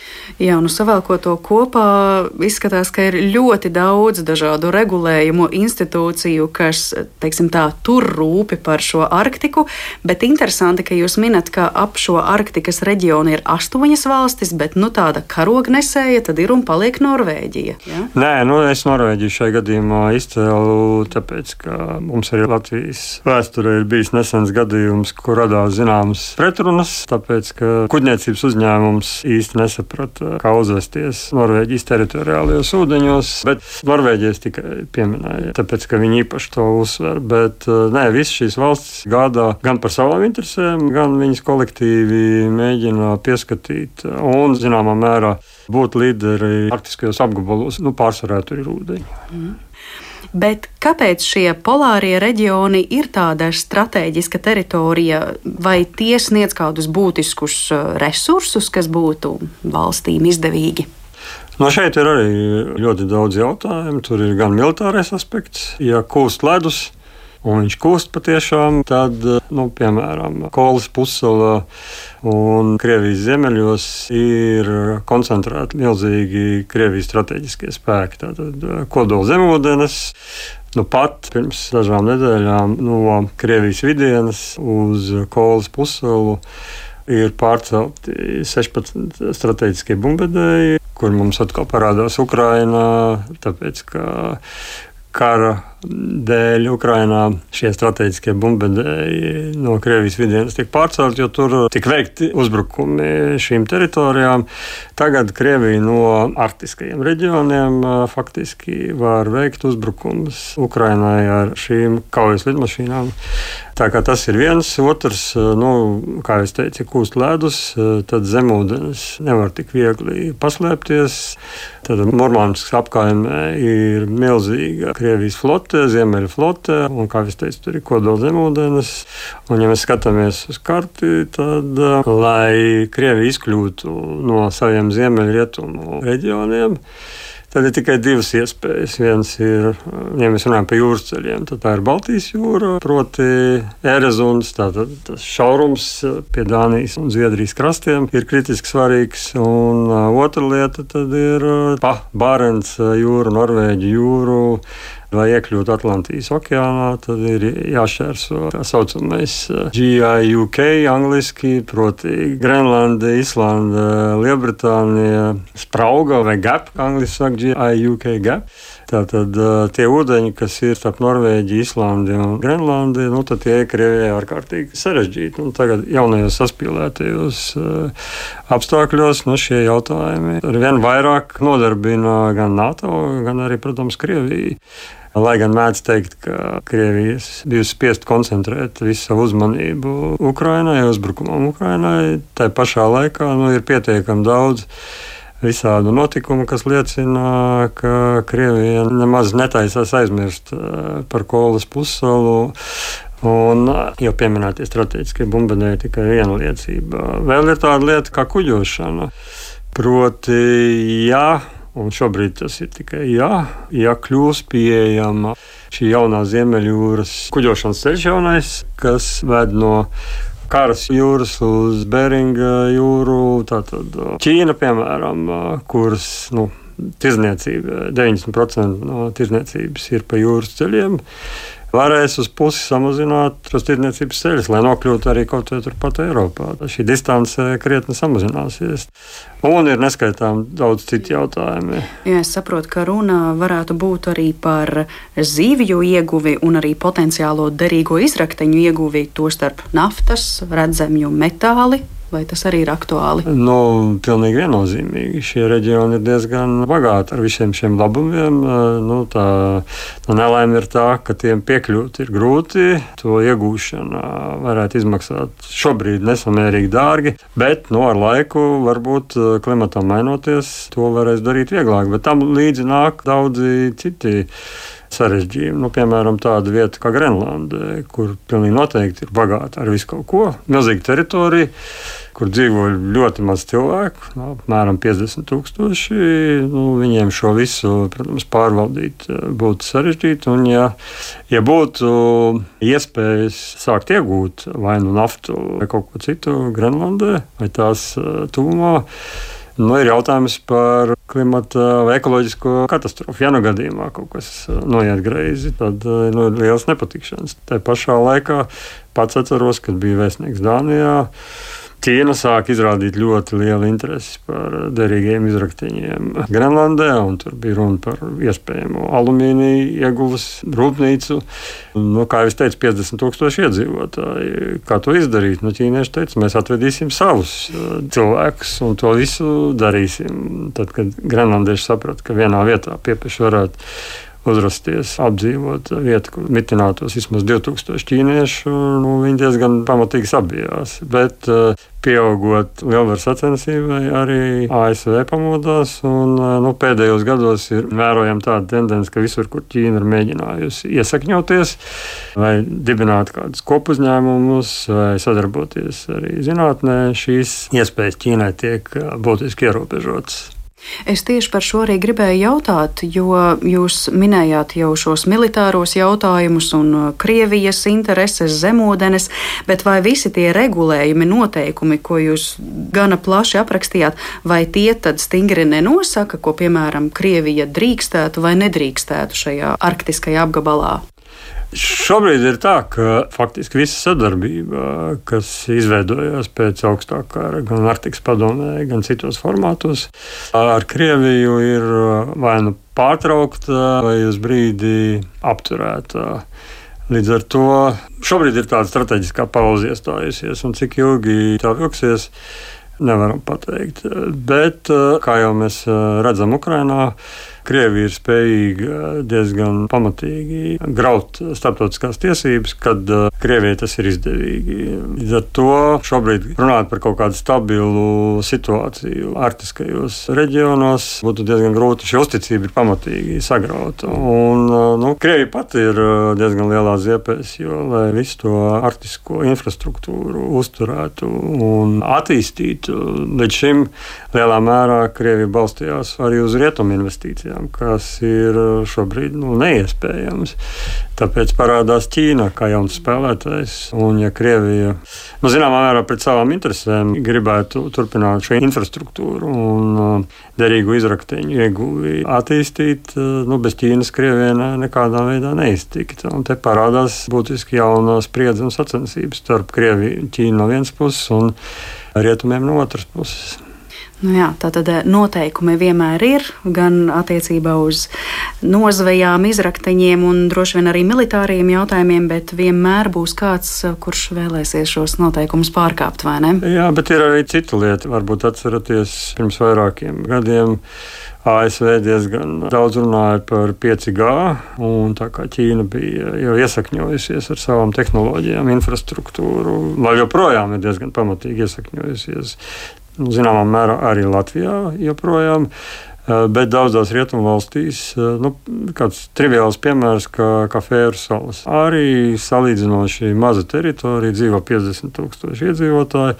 Jā, nu savēlkot to kopā, izskatās, ka ir ļoti daudz dažādu regulējumu institūciju, kas, teiksim tā, tur rūpi par šo Arktiku, bet interesanti, ka jūs minat, ka ap šo Arktikas reģionu ir astoņas valstis, bet, nu, tāda karognesēja tad ir un paliek Norvēģija. Ja? Nē, nu, es Norvēģiju šajā gadījumā izcēlu, tāpēc, ka mums arī Latvijas vēsturē ir bijis nesens gadījums, kur radās zināmas pretrunas, tāpēc, ka kuģniecības uzņēmums īsti nesaprata kā uzvesties Norvēģijas teritoriālajos ūdeņos, bet Norvēģijas tikai pieminēja, tāpēc, ka viņi īpaši to uzsver. Bet eh, nē, visas šīs valstis gādā gan par savām interesēm, gan viņas kolektīvi mēģina pieskatīt un, zināmā mērā, būt līderi arktiskajos apgabalos. Nu, pārsvarā tur ir ūdeņi. Mm. Bet kāpēc šie polārie reģioni ir tāda strateģiska teritorija, vai tie sniedz kādus būtiskus uh, resursus, kas būtu valstīm izdevīgi? No šeit ir arī ļoti daudz jautājumu. Tur ir gan militārais aspekts, ja kūst ledus, un viņš kūst patiešām, tad, nu, piemēram, Kolas pussalā un Krievijas ziemeļos ir koncentrēti milzīgi Krievijas strateģiskie spēki. Tātad kodola zemūdens. Nu, pat pirms dažām nedēļām no Krievijas vidienas uz Kolas pussalu ir pārcelti 16 strateģiskie bumbvedēji, kur mums atkal parādās Ukraina, tāpēc ka kara dēļ Ukrainā šie strateģiskie bumbvedēji no Krievijas vidienas tiek pārcelti, jo tur tika veikti uzbrukumi šīm teritorijām. Tagad Krievija no arktiskajiem reģioniem faktiski var veikt uzbrukumus Ukrainai ar šīm kaujas lidmašīnām. Tā kā tas ir viens, otrs, nu, kā jau teicu, kūst ledus, tad zemūdens nevar tik viegli paslēpties. Tad Mormānskas apkaimē ir milzīga Krievijas flote flote, Ziemeļa flote, un, kā jau teicu, tur ir kodola zemūdens. Un, ja mēs skatāmies uz karti, tad, lai Krievija izkļūtu no saviem ziemeļrietumu reģioniem, Tad ir tikai divas iespējas. Viens ir, ja mēs runājam par jūras ceļiem, tad tā ir Baltijas jūra, proti, Erezuns, tātad tas šaurums pie Dānijas un Zviedrijas krastiem ir kritiski svarīgs. Un otra lieta ir pa Bārens jūru, Norvēģi jūru. Lai iekļūtu Atlantijas okeānā, tad ir jāšķērso tā saucamais GIUK, angliski, proti, Grenlanda, Islanda, Lielbritānija, Sprauga vai GAP, angliski saka GIUK GAP. Tātad tie ūdeņi, kas ir starp Norvēģiju, Islandi un Grenlandi, nu, tie ir Krievijai ārkārtīgi sarežģīti. Un tagad jaunajos saspīlētajos apstākļos nu, šie jautājumi ar vien vairāk nodarbina gan NATO, gan arī, protams, Krieviju. Lai gan mēdz teikt, ka Krievija bija spiest koncentrēt visu savu uzmanību Ukrainai, uzbrukumam Ukrainai, tai pašā laikā nu, ir pietiekami daudz visādu notikumu, kas liecina, ka Krievija nemaz netaisās aizmirst eh, par Kolas pussalu. Un jau pieminētie strateģiskie bumbardēji tikai viena liecība. Vēl ir tāda lieta kā kuģošana. Proti, ja, un šobrīd tas ir tikai jā, ja kļūs pieejama šī jaunā Ziemeļjūras kuģošanas ceļš jaunais, kas ved no Karas jūras uz Beringa jūru. Tātad Ķīna, piemēram, kuras nu, tirzniecība, 90% no tirzniecības ir pa jūras ceļiem varēs uz pusi samazināt tos tirdzniecības ceļus, lai nokļūtu arī kaut kur turpat Eiropā. Šī distance krietni samazināsies. Un ir neskaitām daudz citu jautājumu. Jā, es saprotu, ka runa varētu būt arī par zivju ieguvi un arī potenciālo derīgo izrakteņu ieguvi, tostarp naftas, redzamju metāli Vai tas arī ir aktuāli? Nu, pilnīgi viennozīmīgi. Šie reģioni ir diezgan bagāti ar visiem šiem labumiem. Nu, tā tā nelaime ir tā, ka tiem piekļūt ir grūti. To iegūšana varētu izmaksāt šobrīd nesamērīgi dārgi, bet nu, ar laiku, varbūt klimatam mainoties, to varēs darīt vieglāk. Bet tam līdzi nāk daudzi citi sarežģījumi. Nu, piemēram, tāda vieta kā Grenlanda, kur pilnīgi noteikti ir bagāta ar visu kaut ko, milzīga teritorija kur dzīvo ļoti maz cilvēku, no, apmēram 50 tūkstoši. Nu, viņiem šo visu, protams, pārvaldīt eh, būtu sarežģīti. Un, ja, ja būtu iespējas sākt iegūt vai nu naftu vai kaut ko citu Grenlandē vai tās eh, tūmā, Nu, ir jautājums par klimata vai ekoloģisko katastrofu. Ja nu gadījumā kaut kas noiet greizi, tad nu, ir liels nepatikšanas. Tā pašā laikā pats atceros, kad biju vēstnieks Dānijā. Ķīna sāk izrādīt ļoti lielu interesi par derīgiem izraktiņiem Grenlandē, un tur bija runa par iespējamu alumīniju ieguves rūpnīcu. Nu, kā jau teicu, 50 tūkstoši iedzīvotāji. Kā to izdarīt? Nu, ķīnieši teica, mēs atvedīsim savus uh, cilvēkus un to visu darīsim. Tad, kad Grenlandieši saprata, ka vienā vietā piepieši varētu uzrasties, apdzīvot vietu, kur mitinātos vismaz 2000 ķīniešu. Nu, viņi diezgan pamatīgi sabijās. Bet uh, pieaugot lielvaru sacensībai, arī ASV pamodās. Un, uh, nu, pēdējos gados ir vērojama tāda tendence, ka visur, kur Ķīna ir mēģinājusi iesakņoties, vai dibināt kādus kopuzņēmumus, vai sadarboties arī zinātnē, šīs iespējas Ķīnai tiek uh, būtiski ierobežotas. Es tieši par šo arī gribēju jautāt, jo jūs minējāt jau šos militāros jautājumus un uh, Krievijas intereses, zemūdenes, bet vai visi tie regulējumi, noteikumi, ko jūs gana plaši aprakstījāt, vai tie tad stingri nenosaka, ko piemēram Krievija drīkstētu vai nedrīkstētu šajā arktiskajā apgabalā? Šobrīd ir tā, ka faktiski visa sadarbība, kas izveidojās pēc augstākā kara, gan Arktikas padomē, gan citos formātos, ar Krieviju ir vai nu pārtraukta, vai uz brīdi apturēta. Līdz ar to šobrīd ir tāda strateģiskā pauze iestājusies, un cik ilgi tā vilksies, nevaram pateikt. Bet, kā jau mēs redzam, Ukrainā Krievija ir spējīga diezgan pamatīgi graut starptautiskās tiesības, kad uh, Krievijai tas ir izdevīgi. Līdz ar to šobrīd runāt par kaut kādu stabilu situāciju arktiskajos reģionos būtu diezgan grūti. Šī uzticība ir pamatīgi sagrauta. Un, uh, nu, Krievija pati ir diezgan lielā ziepēs, jo, lai visu to arktisko infrastruktūru uzturētu un attīstītu, līdz šim lielā mērā Krievija balstījās arī uz rietumu investīcijām investīcijām, kas ir uh, šobrīd nu, neiespējams. Tāpēc parādās Ķīna kā jauns spēlētājs. Un, ja Krievija, nu, zināmā mērā, pret savām interesēm gribētu turpināt šo infrastruktūru un uh, derīgu izrakteņu ieguvi attīstīt, uh, nu, bez Ķīnas Krievija nekādā veidā neiztikt. Un te parādās būtiski jauna spriedze un sacensības starp Krieviju un Ķīnu no vienas puses un rietumiem no otras puses. Nu jā, tā tad eh, noteikumi vienmēr ir gan attiecībā uz nozvejām, izrakteņiem un droši vien arī militāriem jautājumiem, bet vienmēr būs kāds, eh, kurš vēlēsies šos noteikumus pārkāpt, vai ne? Jā, bet ir arī cita lieta. Varbūt atceraties pirms vairākiem gadiem. ASV diezgan daudz runāja par 5G, un tā kā Ķīna bija jau iesakņojusies ar savām tehnoloģijām, infrastruktūru, lai joprojām ir diezgan pamatīgi iesakņojusies zināmā mērā arī Latvijā joprojām. Eh, bet daudzās rietumvalstīs, eh, nu, kāds triviāls piemērs, kā, kā Fēru salas, arī salīdzinoši maza teritorija, dzīvo 50 tūkstoši iedzīvotāji.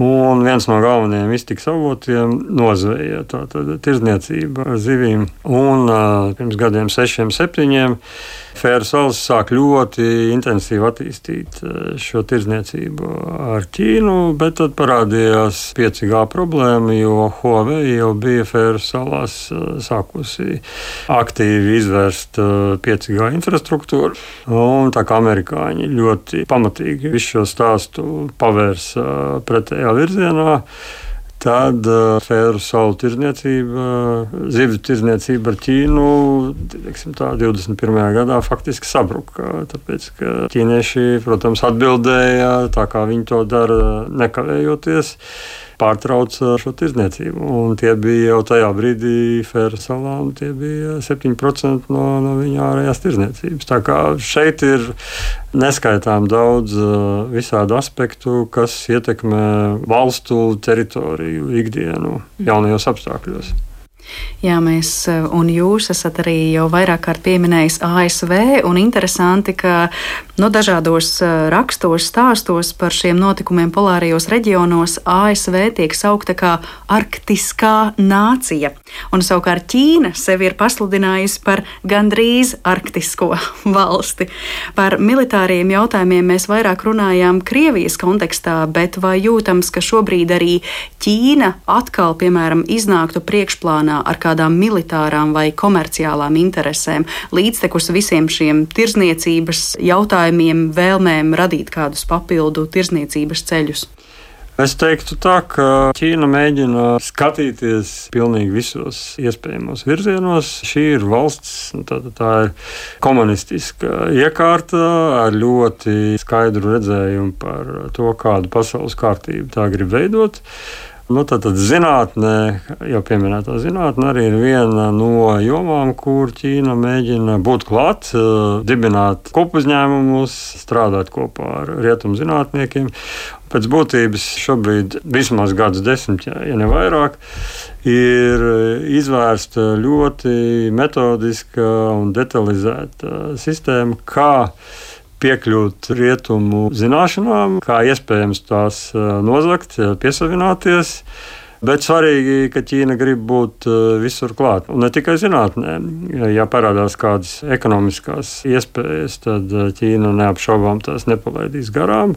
Un viens no galvenajiem iztiks avotiem - nozveja, tātad tirzniecība ar zivīm. Un uh, pirms gadiem, sešiem, septiņiem, Fēra salas sāk ļoti intensīvi attīstīt šo tirzniecību ar Ķīnu, bet tad parādījās 5G problēma, jo Huawei jau bija Fēra salās sākusi aktīvi izvērst 5G infrastruktūru. Un tā kā amerikāņi ļoti pamatīgi visu šo stāstu pavērsa pretēji pretējā virzienā. Tad uh, fēru salu tirdzniecība, zivju tirdzniecība ar Ķīnu teiksim, tā, 21. gadā faktiski sabruka. Tāpēc, ka ķīnieši, protams, atbildēja tā, kā viņi to dara, nekavējoties pārtrauca šo tirdzniecību. Un tie bija jau tajā brīdī Fēra salām, tie bija 7% no, no viņa ārējās tirdzniecības. Tā kā šeit ir neskaitām daudz uh, visādu aspektu, kas ietekmē valstu teritoriju ikdienu jaunajos apstākļos. Jā, mēs eh, un jūs esat arī jau vairāk kārt pieminējis ASV, un interesanti, ka no nu, dažādos eh, rakstos, stāstos par šiem notikumiem polārajos reģionos ASV tiek saukta kā arktiskā nācija, un savukārt Ķīna sevi ir pasludinājusi par gandrīz arktisko valsti. Par militāriem jautājumiem mēs vairāk runājām Krievijas kontekstā, bet vai jūtams, ka šobrīd arī Ķīna atkal, piemēram, iznāktu priekšplānā ar kādām militārām vai komerciālām interesēm, līdztekus visiem šiem tirzniecības jautājumiem, vēlmēm radīt kādus papildu tirzniecības ceļus? Es teiktu tā, ka Ķīna mēģina skatīties pilnīgi visos iespējamos virzienos. Šī ir valsts, nu, tā, tā ir komunistiska iekārta ar ļoti skaidru redzējumu par to, kādu pasaules kārtību tā grib veidot. Nu, tad, tad zinātnē, jau pieminētā zinātnē, arī ir viena no jomām, kur Ķīna mēģina būt klāt, eh, dibināt kopuzņēmumus, strādāt kopā ar rietumu zinātniekiem. Pēc būtības šobrīd vismaz gadus desmit, ja ne vairāk, ir izvērsta ļoti metodiska un detalizēta sistēma, kā piekļūt rietumu zināšanām, kā iespējams tās eh, nozagt, piesavināties. Bet svarīgi, ka Ķīna grib būt eh, visur klāt. Un ne tikai zinātnē. Ja parādās kādas ekonomiskās iespējas, tad eh, Ķīna neapšaubām tās nepalaidīs garām.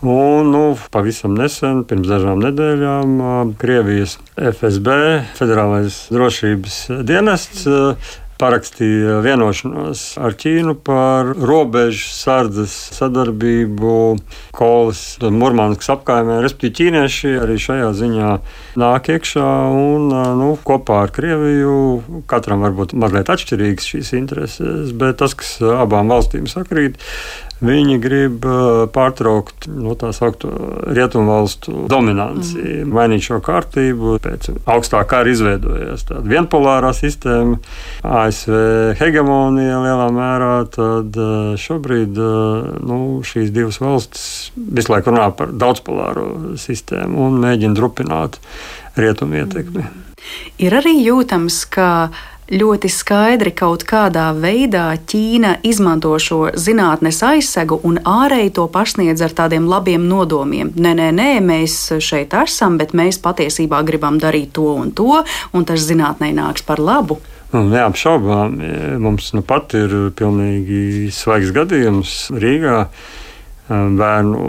Un, nu, pavisam nesen, pirms dažām nedēļām, Krievijas FSB, Federālais drošības dienests, parakstīja vienošanos ar Ķīnu par robežu sardzes sadarbību Kolas Murmanskas apkaimē. Respektīvi, ķīnieši arī šajā ziņā nāk iekšā un nu, kopā ar Krieviju katram varbūt mazliet atšķirīgas šīs intereses, bet tas, kas abām valstīm sakrīt, Viņi grib pārtraukt no nu, tā saucamo rietumvalstu dominanci, mm. mainīt šo kārtību. Pēc augstā kara izveidojās tāda vienpolārā sistēma, ASV hegemonija lielā mērā. Tad šobrīd nu, šīs divas valstis visu laiku runā par daudzpolāro sistēmu un mēģina drupināt rietumu ietekmi. Mm. Ir arī jūtams, ka ļoti skaidri kaut kādā veidā Ķīna izmanto šo zinātnes aizsegu un ārēji to pasniedz ar tādiem labiem nodomiem. Nē, nē, nē, mēs šeit esam, bet mēs patiesībā gribam darīt to un to, un tas zinātnē nāks par labu. Nu, neapšaubām, mums nu pat ir pilnīgi svaigs gadījums Rīgā bērnu.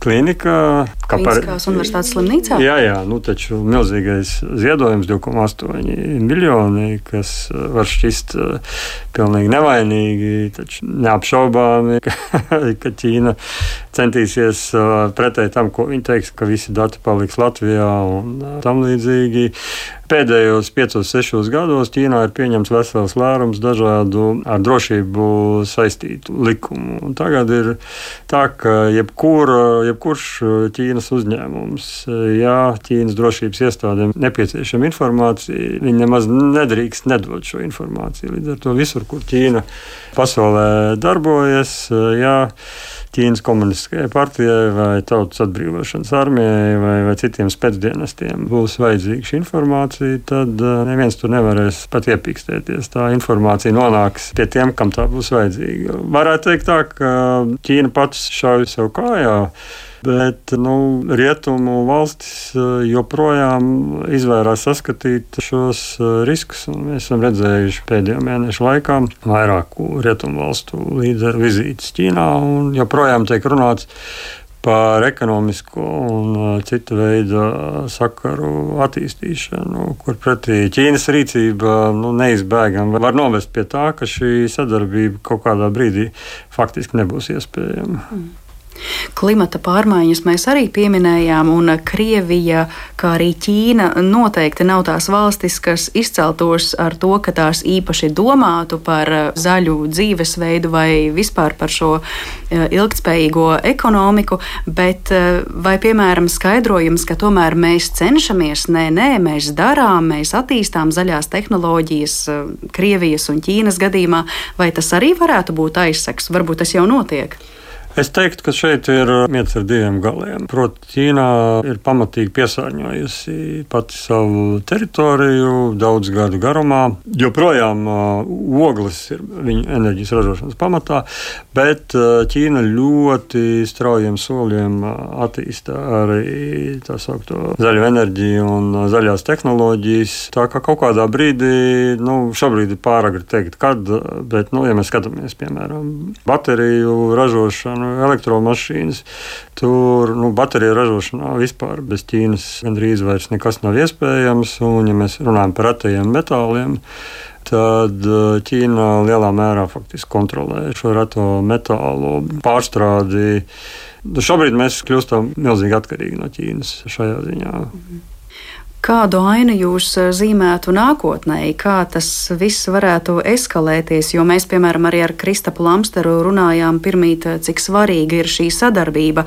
Kliniskās par... universitātes slimnīcā? Jā, jā, nu taču milzīgais ziedojums 2,8 miljoni, kas var šķist pilnīgi nevainīgi, taču neapšaubāmi, ka, ka Ķīna centīsies pretēji tam, ko viņi teiks, ka visi dati paliks Latvijā un tam līdzīgi. Pēdējos 5-6 gados Ķīnā ir pieņemts vesels lērums dažādu ar drošību saistītu likumu. Un tagad ir tā, ka jebkur, jebkurš Ķīnas uzņēmums, ja Ķīnas drošības iestādēm nepieciešama informācija, viņi nemaz nedrīkst nedot šo informāciju. Līdz ar to visur, kur Ķīna pasaulē darbojas, ja Ķīnas komunistiskajai partijai vai Tautas atbrīvošanas armijai vai, vai citiem spēcdienestiem būs vajadzīga šī informācija, tad uh, neviens tur nevarēs pat iepīkstēties. Tā informācija nonāks pie tiem, kam tā būs vajadzīga. Varētu teikt tā, ka Ķīna pats šauj sev kājā. Bet nu, rietumu valstis eh, joprojām izvairās saskatīt šos eh, riskus. Mēs esam redzējuši pēdējo mēnešu laikā vairāku rietumu valstu līderu vizītes Ķīnā, un joprojām tiek runāts par ekonomisko un eh, citu veidu sakaru attīstīšanu, kur pretī Ķīnas rīcība nu, neizbēgami var novest pie tā, ka šī sadarbība kaut kādā brīdī faktiski nebūs iespējama. Mm. Klimata pārmaiņas mēs arī pieminējām, un Krievija, kā arī Ķīna, noteikti nav tās valstis, kas izceltos ar to, ka tās īpaši domātu par zaļu dzīvesveidu vai vispār par šo e, ilgtspējīgo ekonomiku, bet e, vai, piemēram, skaidrojums, ka tomēr mēs cenšamies, nē, nē, mēs darām, mēs attīstām zaļās tehnoloģijas Krievijas un Ķīnas gadījumā, vai tas arī varētu būt aizsaks? Varbūt tas jau notiek. Es teiktu, ka šeit ir miets ar diviem galiem. Proti, Ķīna ir pamatīgi piesārņojusi pati savu teritoriju daudz gadu garumā. Joprojām uh, ogles ir viņu enerģijas ražošanas pamatā, bet uh, Ķīna ļoti straujiem soļiem uh, attīsta arī tā saucamo zaļo enerģiju un zaļās tehnoloģijas. Tā kā kaut kādā brīdī, nu, šobrīd ir pāragri teikt, kad, bet, nu, ja mēs skatāmies, piemēram, bateriju ražošanu, ražošanu, elektromašīnas. Tur nu, bateriju ražošanā vispār bez Ķīnas gandrīz vairs nekas nav iespējams. Un, ja mēs runājam par retajiem metāliem, tad uh, Ķīna lielā mērā kontrolē šo reto metālu pārstrādi. Nu, šobrīd mēs kļūstam milzīgi atkarīgi no Ķīnas šajā ziņā. Mhm. Kādu ainu jūs eh, zīmētu nākotnē, kā tas viss varētu eskalēties? Jo mēs, piemēram, arī ar Kristapu Lamsteru runājām pirmīt, eh, cik svarīga ir šī sadarbība.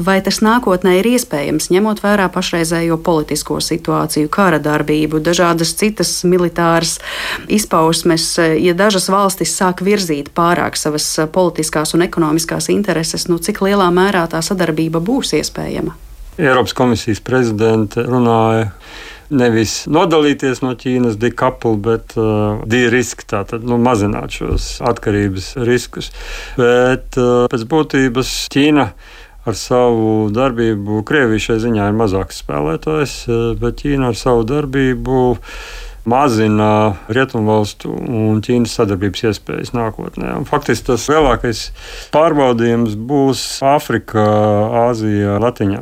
Vai tas nākotnē ir iespējams, ņemot vērā pašreizējo politisko situāciju, kara darbību, dažādas citas militāras izpausmes, eh, ja dažas valstis sāk virzīt pārāk savas politiskās un ekonomiskās intereses, nu cik lielā mērā tā sadarbība būs iespējama? Eiropas komisijas prezidente runāja nevis nodalīties no Ķīnas, dekapli, bet uh, dīriski, tātad nu, mazināt šos atkarības riskus. Bet uh, pēc būtības Ķīna ar savu darbību, Krievija šai ziņā ir mazāks spēlētājs, uh, bet Ķīna ar savu darbību mazina rietumvalstu un Ķīnas sadarbības iespējas nākotnē. Un faktiski tas lielākais pārbaudījums būs Āfrikā, Āzijā, Latvijā,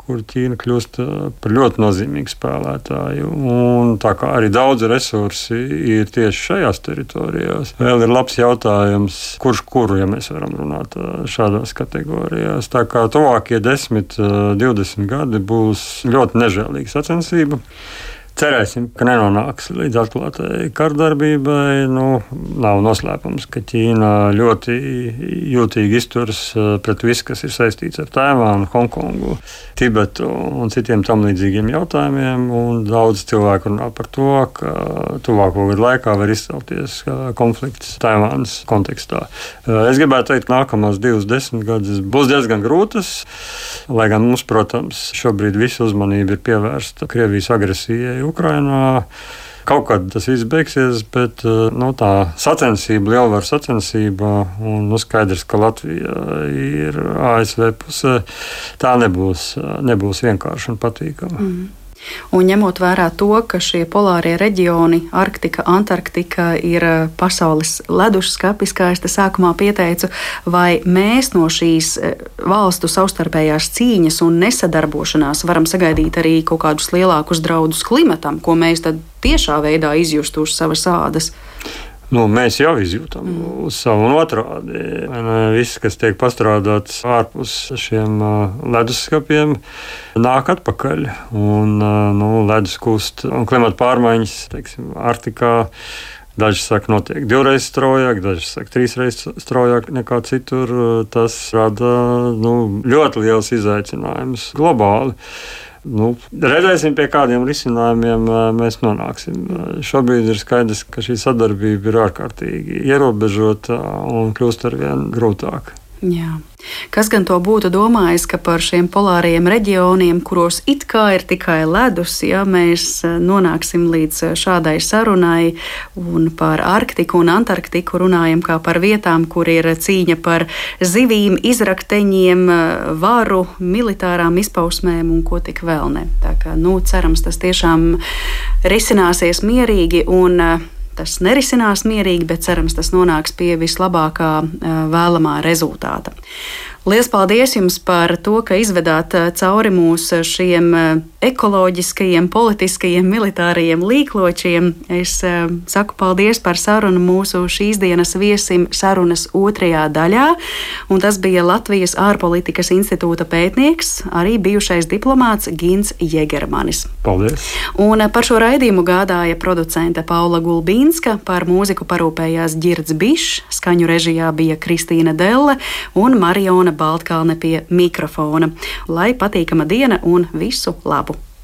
kur Ķīna kļūst uh, par ļoti nozīmīgu spēlētāju. Un tā kā arī daudz resursi ir tieši šajās teritorijās, vēl ir labs jautājums, kurš kuru, ja mēs varam runāt uh, šādās kategorijās. Tā kā tuvākie 10, 20 uh, gadi būs ļoti nežēlīga sacensība. Cerēsim, ka nenonāks līdz atklātai kardarbībai. Nu, nav noslēpums, ka Ķīna ļoti jūtīgi izturas eh, pret visu, kas ir saistīts ar Taivānu, Hongkongu, Tibetu un citiem tam līdzīgiem jautājumiem. Daudz cilvēku runā par to, ka tuvāko gadu laikā var izcelties konflikts Taivānas kontekstā. Eh, es gribētu teikt, ka nākamās divas desmitgades būs diezgan grūtas, lai gan mums, protams, šobrīd visa uzmanība ir pievērsta Krievijas agresijai Ukrainā. Kaut kad tas viss beigsies, bet eh, nu, tā sacensība, lielvaru sacensība, un nu, skaidrs, ka Latvija ir ASV pusē, tā nebūs, nebūs vienkārši un patīkama. Mm. Un ņemot vērā to, ka šie polārie reģioni, Arktika, Antarktika, ir eh, pasaules leduskapis, kā es te sākumā pieteicu, vai mēs no šīs eh, valstu savstarpējās cīņas un nesadarbošanās varam sagaidīt arī kaut kādus lielākus draudus klimatam, ko mēs tad tiešā veidā izjustu uz savas ādas? Nu, mēs jau izjūtam mm. uz savu otrādi. Viss, kas tiek pastrādāts ārpus šiem leduskapiem, nāk atpakaļ. Un, nu, ledus kust un klimata pārmaiņas, teiksim, Arktikā. Daži saka, notiek divreiz straujāk, daži saka, trīsreiz straujāk nekā citur. Tas rada nu, ļoti liels izaicinājums globāli. Nu, redzēsim, pie kādiem risinājumiem mēs nonāksim. Šobrīd ir skaidrs, ka šī sadarbība ir ārkārtīgi ierobežota un kļūst ar vien grūtāka. Jā. Kas gan to būtu domājis, ka par šiem polāriem reģioniem, kuros it kā ir tikai ledus, ja mēs eh, nonāksim līdz eh, šādai sarunai un par Arktiku un Antarktiku runājam kā par vietām, kur ir cīņa par zivīm, izrakteņiem, eh, varu, militārām izpausmēm un ko tik vēl ne. Tā kā, nu, cerams, tas tiešām risināsies mierīgi un tas nerisinās mierīgi, bet cerams, tas nonāks pie vislabākā vēlamā rezultāta. Lielas paldies jums par to, ka izvedāt eh, cauri mūsu šiem eh, ekoloģiskajiem, politiskajiem, militārajiem līkločiem. Es uh, saku paldies par sarunu mūsu šīs dienas viesim sarunas otrajā daļā. Un tas bija Latvijas ārpolitikas institūta pētnieks, arī bijušais diplomāts Gins Jegermanis. Paldies! Un par šo raidījumu gādāja producente Paula Gulbīnska, par mūziku parūpējās Girds Bišs, skaņu režijā bija Kristīna Delle un Mariona Baltkalne pie mikrofona. Lai patīkama diena un visu labu!